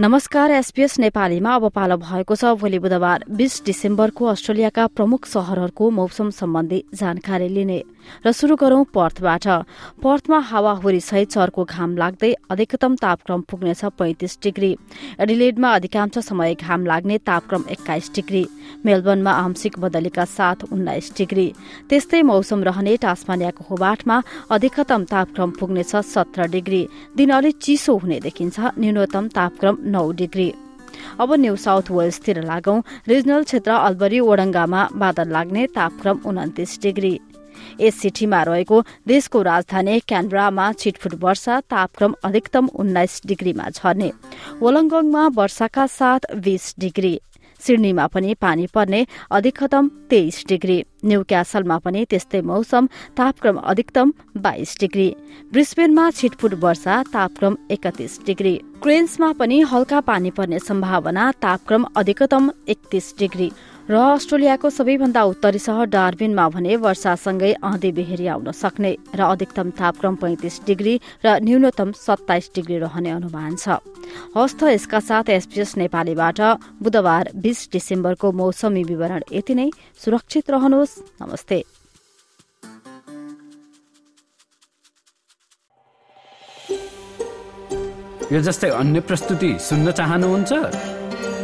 नमस्कार एसपीएस नेपालीमा अब पालो भएको छ। भोलि बुधबार बीस डिसेम्बरको अस्ट्रेलियाका प्रमुख शहरहरूको मौसम सम्बन्धी जानकारी लिने। र शुरू गरौं पर्थबाट। पर्थमा हावाहुरी सहित चर्को घाम लाग्दै अधिकतम तापक्रम पुग्नेछ पैंतिस डिग्री। एडिलेडमा अधिकांश समय घाम लाग्ने तापक्रम एक्काइस डिग्री। मेलबर्नमा आंशिक बदलीका साथ उन्नाइस डिग्री। त्यस्तै मौसम रहने टास्मानियाको होबाटमा अधिकतम तापक्रम पुग्नेछ सत्र डिग्री। दिन अलिक चिसो हुने देखिन्छ। न्यूनतम तापक्रम नौ डिग्री। अब न्यू साउथ वेल्सतिर लागौं। रिजनल क्षेत्र अल्बरी ओडङ्गामा बादल लाग्ने तापक्रम उन्तिस डिग्री। यस सिटीमा रहेको देशको राजधानी क्यानब्रामा छिटफुट वर्षा तापक्रम अधिकतम उन्नाइस डिग्रीमा झर्ने। वलङ्गङमा वर्षाका साथ बीस डिग्री। सिडनीमा पनि पानी पर्ने अधिकतम तेइस डिग्री। न्यू क्यासलमा पनि त्यस्तै मौसम तापक्रम अधिकतम बाइस डिग्री। ब्रिस्बेनमा छिटफुट वर्षा तापक्रम एकतिस डिग्री। क्रेन्समा पनि हल्का पानी पर्ने सम्भावना तापक्रम अधिकतम एकतिस डिग्री। र अस्ट्रेलियाको सबैभन्दा उत्तरी सहर डार्बिनमा भने वर्षासँगै आँधी बेहेरी आउन सक्ने र अधिकतम तापक्रम पैंतिस डिग्री र न्यूनतम सत्ताइस डिग्री रहने अनुमान छ। हस्त यसका साथ एसपीएस नेपालीबाट बुधबार बीस डिसेम्बरको मौसमी विवरण यति नै। सुरक्षित रहनुहोस्। नमस्ते। यो जस्तै अन्य प्रस्तुति सुन्न चाहनुहुन्छ?